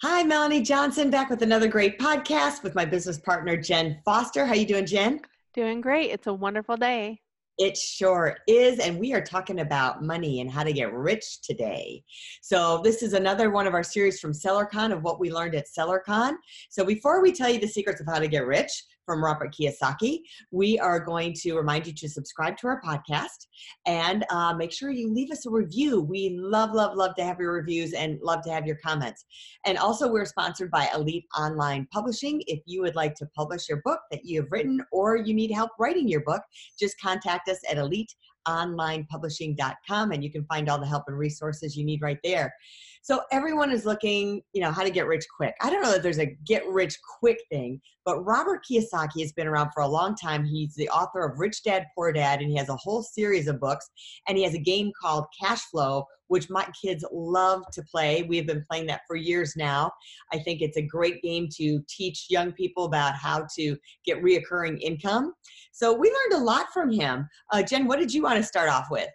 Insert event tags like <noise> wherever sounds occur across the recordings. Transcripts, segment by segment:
Hi, Melanie Johnson, back with another great podcast with my business partner Jen Foster. How you doing, Jen? Doing great. It's a wonderful day. It sure is. And we are talking about money and how to get rich today. So, this is another one of our series from SellerCon of what we learned at SellerCon. So, before we tell you the secrets of how to get rich, from Robert Kiyosaki. We are going to remind you to subscribe to our podcast and uh, make sure you leave us a review. We love, love, love to have your reviews and love to have your comments. And also, we're sponsored by Elite Online Publishing. If you would like to publish your book that you have written or you need help writing your book, just contact us at eliteonlinepublishing.com and you can find all the help and resources you need right there. So everyone is looking, you know, how to get rich quick. I don't know that there's a get rich quick thing, but Robert Kiyosaki has been around for a long time. He's the author of Rich Dad Poor Dad, and he has a whole series of books. And he has a game called Cash Flow, which my kids love to play. We have been playing that for years now. I think it's a great game to teach young people about how to get reoccurring income. So we learned a lot from him. Uh, Jen, what did you want to start off with?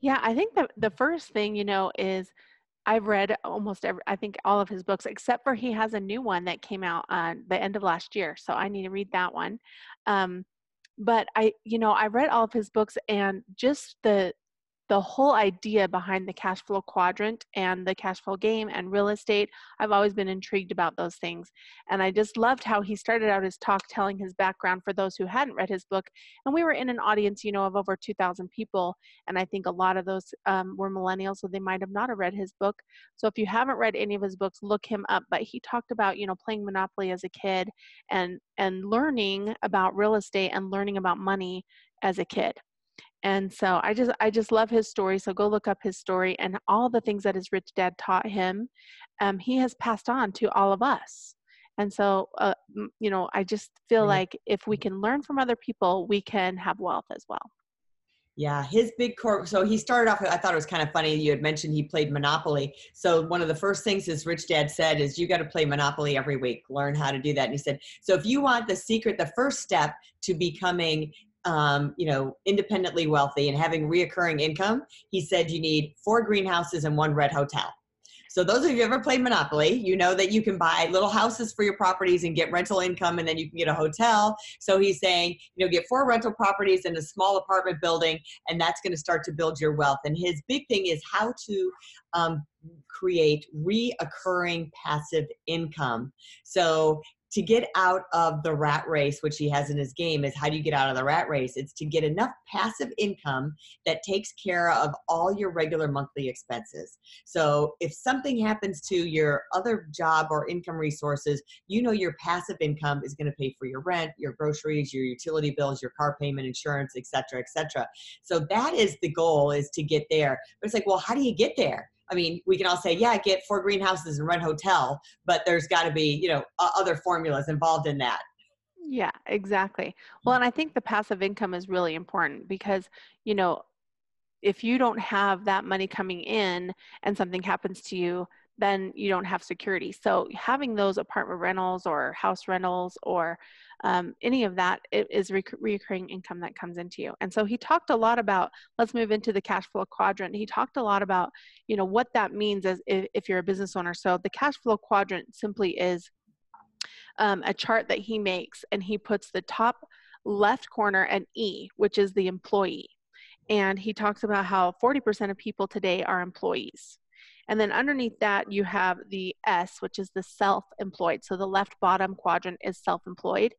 Yeah, I think that the first thing, you know, is I've read almost every, I think all of his books, except for he has a new one that came out on the end of last year. So I need to read that one. Um, but I, you know, I read all of his books and just the, the whole idea behind the cash flow quadrant and the cash flow game and real estate, I've always been intrigued about those things. And I just loved how he started out his talk telling his background for those who hadn't read his book. And we were in an audience, you know, of over 2,000 people. And I think a lot of those um, were millennials, so they might have not have read his book. So if you haven't read any of his books, look him up. But he talked about, you know, playing Monopoly as a kid and and learning about real estate and learning about money as a kid and so i just i just love his story so go look up his story and all the things that his rich dad taught him um, he has passed on to all of us and so uh, you know i just feel like if we can learn from other people we can have wealth as well yeah, his big core. So he started off. I thought it was kind of funny. You had mentioned he played Monopoly. So one of the first things his rich dad said is, "You got to play Monopoly every week. Learn how to do that." And he said, "So if you want the secret, the first step to becoming um, you know, independently wealthy and having reoccurring income, he said you need four greenhouses and one red hotel. So those of you ever played Monopoly, you know that you can buy little houses for your properties and get rental income and then you can get a hotel. So he's saying, you know, get four rental properties in a small apartment building and that's going to start to build your wealth. And his big thing is how to um, create reoccurring passive income. So to get out of the rat race, which he has in his game, is how do you get out of the rat race? It's to get enough passive income that takes care of all your regular monthly expenses. So if something happens to your other job or income resources, you know your passive income is going to pay for your rent, your groceries, your utility bills, your car payment, insurance, etc., etc. So that is the goal is to get there. But it's like, well, how do you get there? I mean, we can all say, yeah, get four greenhouses and rent hotel, but there's got to be, you know, other formulas involved in that. Yeah, exactly. Hmm. Well, and I think the passive income is really important because, you know, if you don't have that money coming in and something happens to you, then you don't have security. So having those apartment rentals or house rentals or um, any of that is rec- recurring income that comes into you. And so he talked a lot about, let's move into the cash flow quadrant. He talked a lot about, you know, what that means as if, if you're a business owner. So the cash flow quadrant simply is um, a chart that he makes and he puts the top left corner an E, which is the employee. And he talks about how 40% of people today are employees. And then underneath that, you have the S, which is the self employed. So the left bottom quadrant is self employed.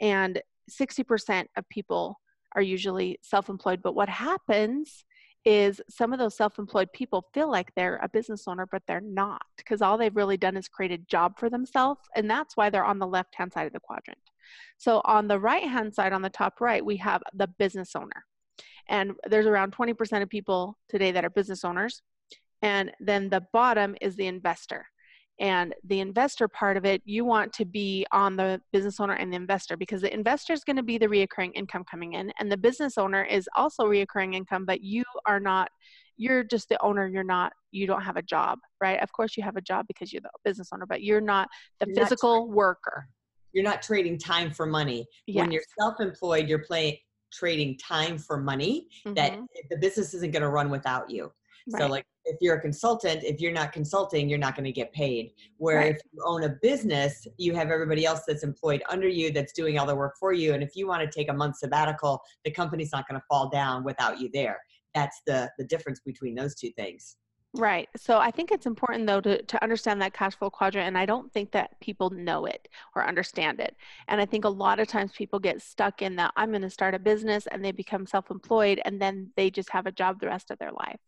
And 60% of people are usually self employed. But what happens is some of those self employed people feel like they're a business owner, but they're not because all they've really done is create a job for themselves. And that's why they're on the left hand side of the quadrant. So on the right hand side, on the top right, we have the business owner. And there's around 20% of people today that are business owners. And then the bottom is the investor. And the investor part of it, you want to be on the business owner and the investor because the investor is going to be the reoccurring income coming in, and the business owner is also reoccurring income, but you are not. You're just the owner. You're not. You don't have a job, right? Of course, you have a job because you're the business owner, but you're not the you're physical not worker. You're not trading time for money. Yes. When you're self-employed, you're playing trading time for money mm-hmm. that the business isn't going to run without you. Right. So like if you're a consultant, if you're not consulting, you're not going to get paid. Where right. if you own a business, you have everybody else that's employed under you that's doing all the work for you. And if you want to take a month sabbatical, the company's not going to fall down without you there. That's the the difference between those two things. Right. So I think it's important though to, to understand that cash flow quadrant. And I don't think that people know it or understand it. And I think a lot of times people get stuck in that I'm going to start a business and they become self employed and then they just have a job the rest of their life.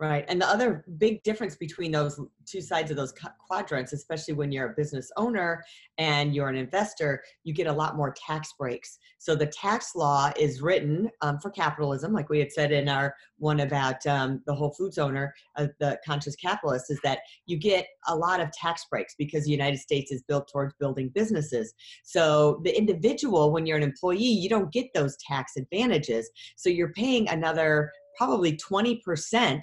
Right. And the other big difference between those two sides of those quadrants, especially when you're a business owner and you're an investor, you get a lot more tax breaks. So the tax law is written um, for capitalism, like we had said in our one about um, the Whole Foods owner, uh, the conscious capitalist, is that you get a lot of tax breaks because the United States is built towards building businesses. So the individual, when you're an employee, you don't get those tax advantages. So you're paying another probably 20%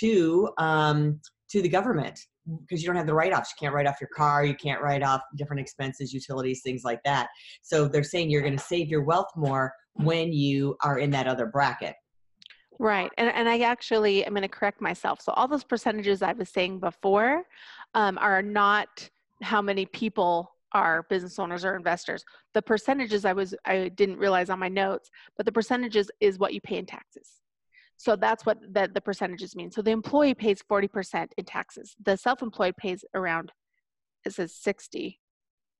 to um, to the government because you don't have the write-offs. You can't write off your car. You can't write off different expenses, utilities, things like that. So they're saying you're going to save your wealth more when you are in that other bracket. Right. And, and I actually, I'm going to correct myself. So all those percentages I was saying before um, are not how many people are business owners or investors. The percentages I was, I didn't realize on my notes, but the percentages is what you pay in taxes. So that's what the, the percentages mean. So the employee pays 40% in taxes. The self-employed pays around, it says 60,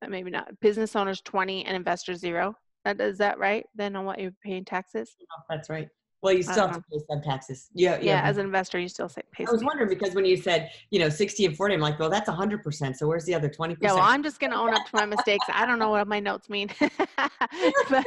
maybe not. Business owners 20 and investors zero. That, is that right? Then on what you're paying taxes? that's right. Well, you still have to pay some taxes. Yeah, yeah. As an investor, you still pay. I was wondering because when you said you know sixty and forty, I'm like, well, that's hundred percent. So where's the other twenty percent? Yeah, well, I'm just going to own up to my mistakes. I don't know what my notes mean, <laughs> but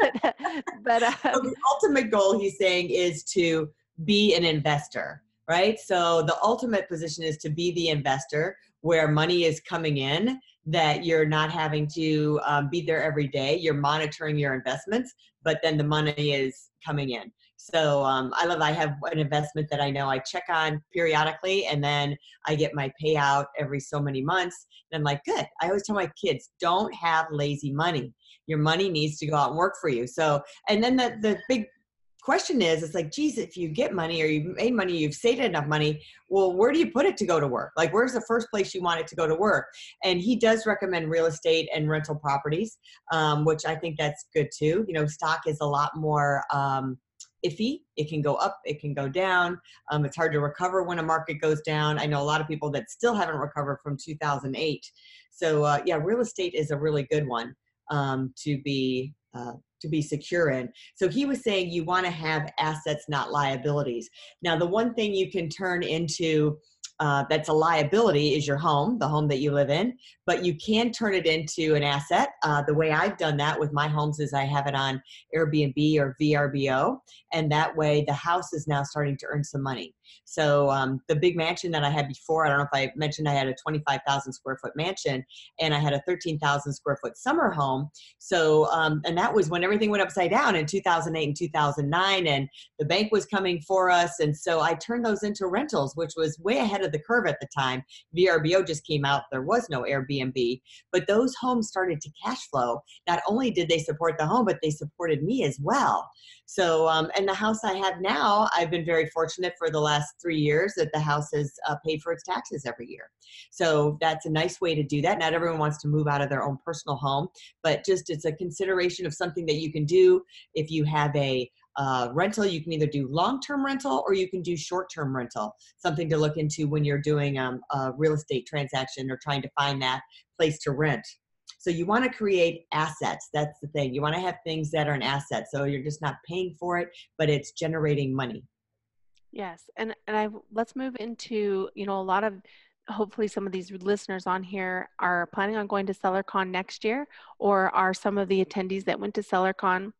but <laughs> uh, so the ultimate goal he's saying is to be an investor, right? So the ultimate position is to be the investor where money is coming in that you're not having to um, be there every day. You're monitoring your investments, but then the money is coming in. So um, I love. I have an investment that I know I check on periodically, and then I get my payout every so many months. And I'm like, good. I always tell my kids, don't have lazy money. Your money needs to go out and work for you. So, and then the the big question is it's like geez if you get money or you made money you've saved enough money well where do you put it to go to work? Like where's the first place you want it to go to work? And he does recommend real estate and rental properties um, which i think that's good too. You know stock is a lot more um, iffy. It can go up it can go down. Um, it's hard to recover when a market goes down. I know a lot of people that still haven't recovered from 2008 so uh, yeah real estate is a really good one um, to be uh, to be secure in. So he was saying you want to have assets, not liabilities. Now, the one thing you can turn into uh, that's a liability is your home, the home that you live in, but you can turn it into an asset. Uh, the way I've done that with my homes is I have it on Airbnb or VRBO, and that way the house is now starting to earn some money. So um, the big mansion that I had before, I don't know if I mentioned I had a 25,000 square foot mansion and I had a 13,000 square foot summer home. So, um, and that was when everything went upside down in 2008 and 2009 and the bank was coming for us. And so I turned those into rentals, which was way ahead of the curve at the time. VRBO just came out. There was no Airbnb, but those homes started to cash flow. Not only did they support the home, but they supported me as well. So, um, and the house I have now, I've been very fortunate for the last three years that the house has uh, paid for its taxes every year. So that's a nice way to do that. Not everyone wants to move out of their own personal home, but just it's a consideration of something that you can do if you have a uh, rental. You can either do long-term rental or you can do short-term rental. Something to look into when you're doing um, a real estate transaction or trying to find that place to rent. So you want to create assets. That's the thing. You want to have things that are an asset. So you're just not paying for it, but it's generating money. Yes, and and I let's move into you know a lot of hopefully some of these listeners on here are planning on going to SellerCon next year, or are some of the attendees that went to SellerCon.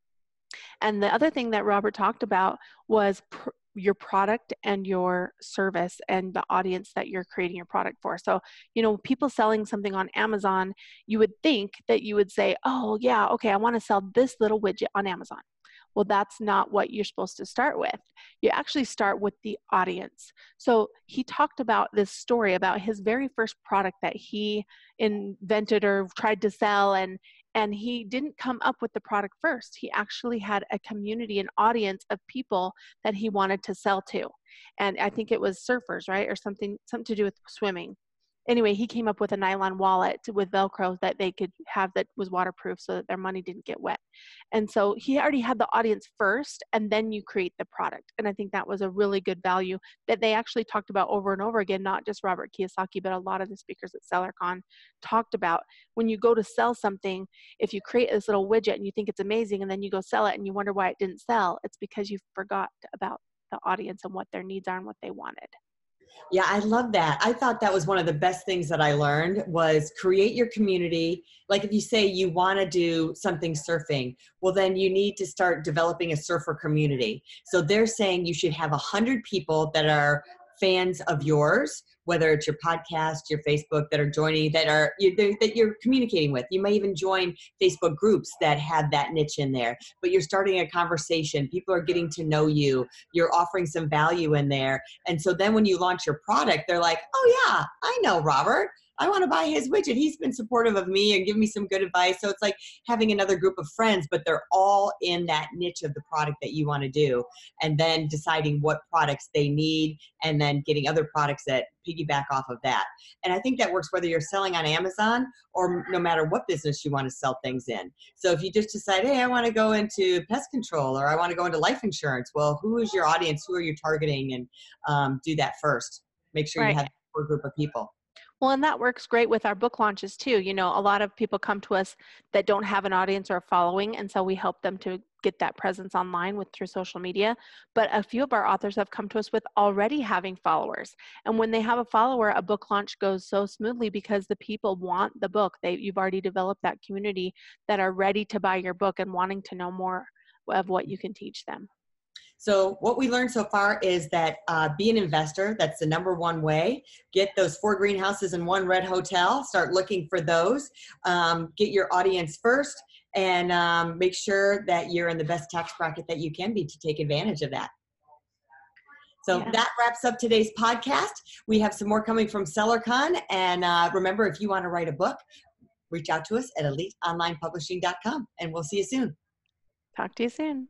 And the other thing that Robert talked about was pr- your product and your service and the audience that you're creating your product for. So, you know, people selling something on Amazon, you would think that you would say, oh, yeah, okay, I want to sell this little widget on Amazon. Well, that's not what you're supposed to start with. You actually start with the audience. So he talked about this story about his very first product that he invented or tried to sell and and he didn't come up with the product first. He actually had a community an audience of people that he wanted to sell to. And i think it was surfers right or something something to do with swimming anyway, he came up with a nylon wallet with Velcro that they could have that was waterproof so that their money didn't get wet. And so he already had the audience first, and then you create the product. And I think that was a really good value that they actually talked about over and over again, not just Robert Kiyosaki, but a lot of the speakers at SellerCon talked about when you go to sell something, if you create this little widget and you think it's amazing, and then you go sell it and you wonder why it didn't sell, it's because you forgot about the audience and what their needs are and what they wanted. Yeah, I love that. I thought that was one of the best things that I learned was create your community. Like if you say you want to do something surfing, well then you need to start developing a surfer community. So they're saying you should have a hundred people that are fans of yours whether it's your podcast, your Facebook that are joining that are you, that you're communicating with. You may even join Facebook groups that have that niche in there. But you're starting a conversation. People are getting to know you. You're offering some value in there, and so then when you launch your product, they're like, "Oh yeah, I know Robert." I want to buy his widget. He's been supportive of me and give me some good advice. So it's like having another group of friends, but they're all in that niche of the product that you want to do. And then deciding what products they need and then getting other products that piggyback off of that. And I think that works whether you're selling on Amazon or no matter what business you want to sell things in. So if you just decide, hey, I want to go into pest control or I want to go into life insurance, well, who is your audience? Who are you targeting? And um, do that first. Make sure right. you have a group of people. Well, and that works great with our book launches too. You know, a lot of people come to us that don't have an audience or a following, and so we help them to get that presence online with through social media. But a few of our authors have come to us with already having followers. And when they have a follower, a book launch goes so smoothly because the people want the book. They you've already developed that community that are ready to buy your book and wanting to know more of what you can teach them. So what we learned so far is that uh, be an investor. That's the number one way. Get those four greenhouses and one red hotel. Start looking for those. Um, get your audience first and um, make sure that you're in the best tax bracket that you can be to take advantage of that. So yeah. that wraps up today's podcast. We have some more coming from SellerCon. And uh, remember, if you want to write a book, reach out to us at eliteonlinepublishing.com and we'll see you soon. Talk to you soon.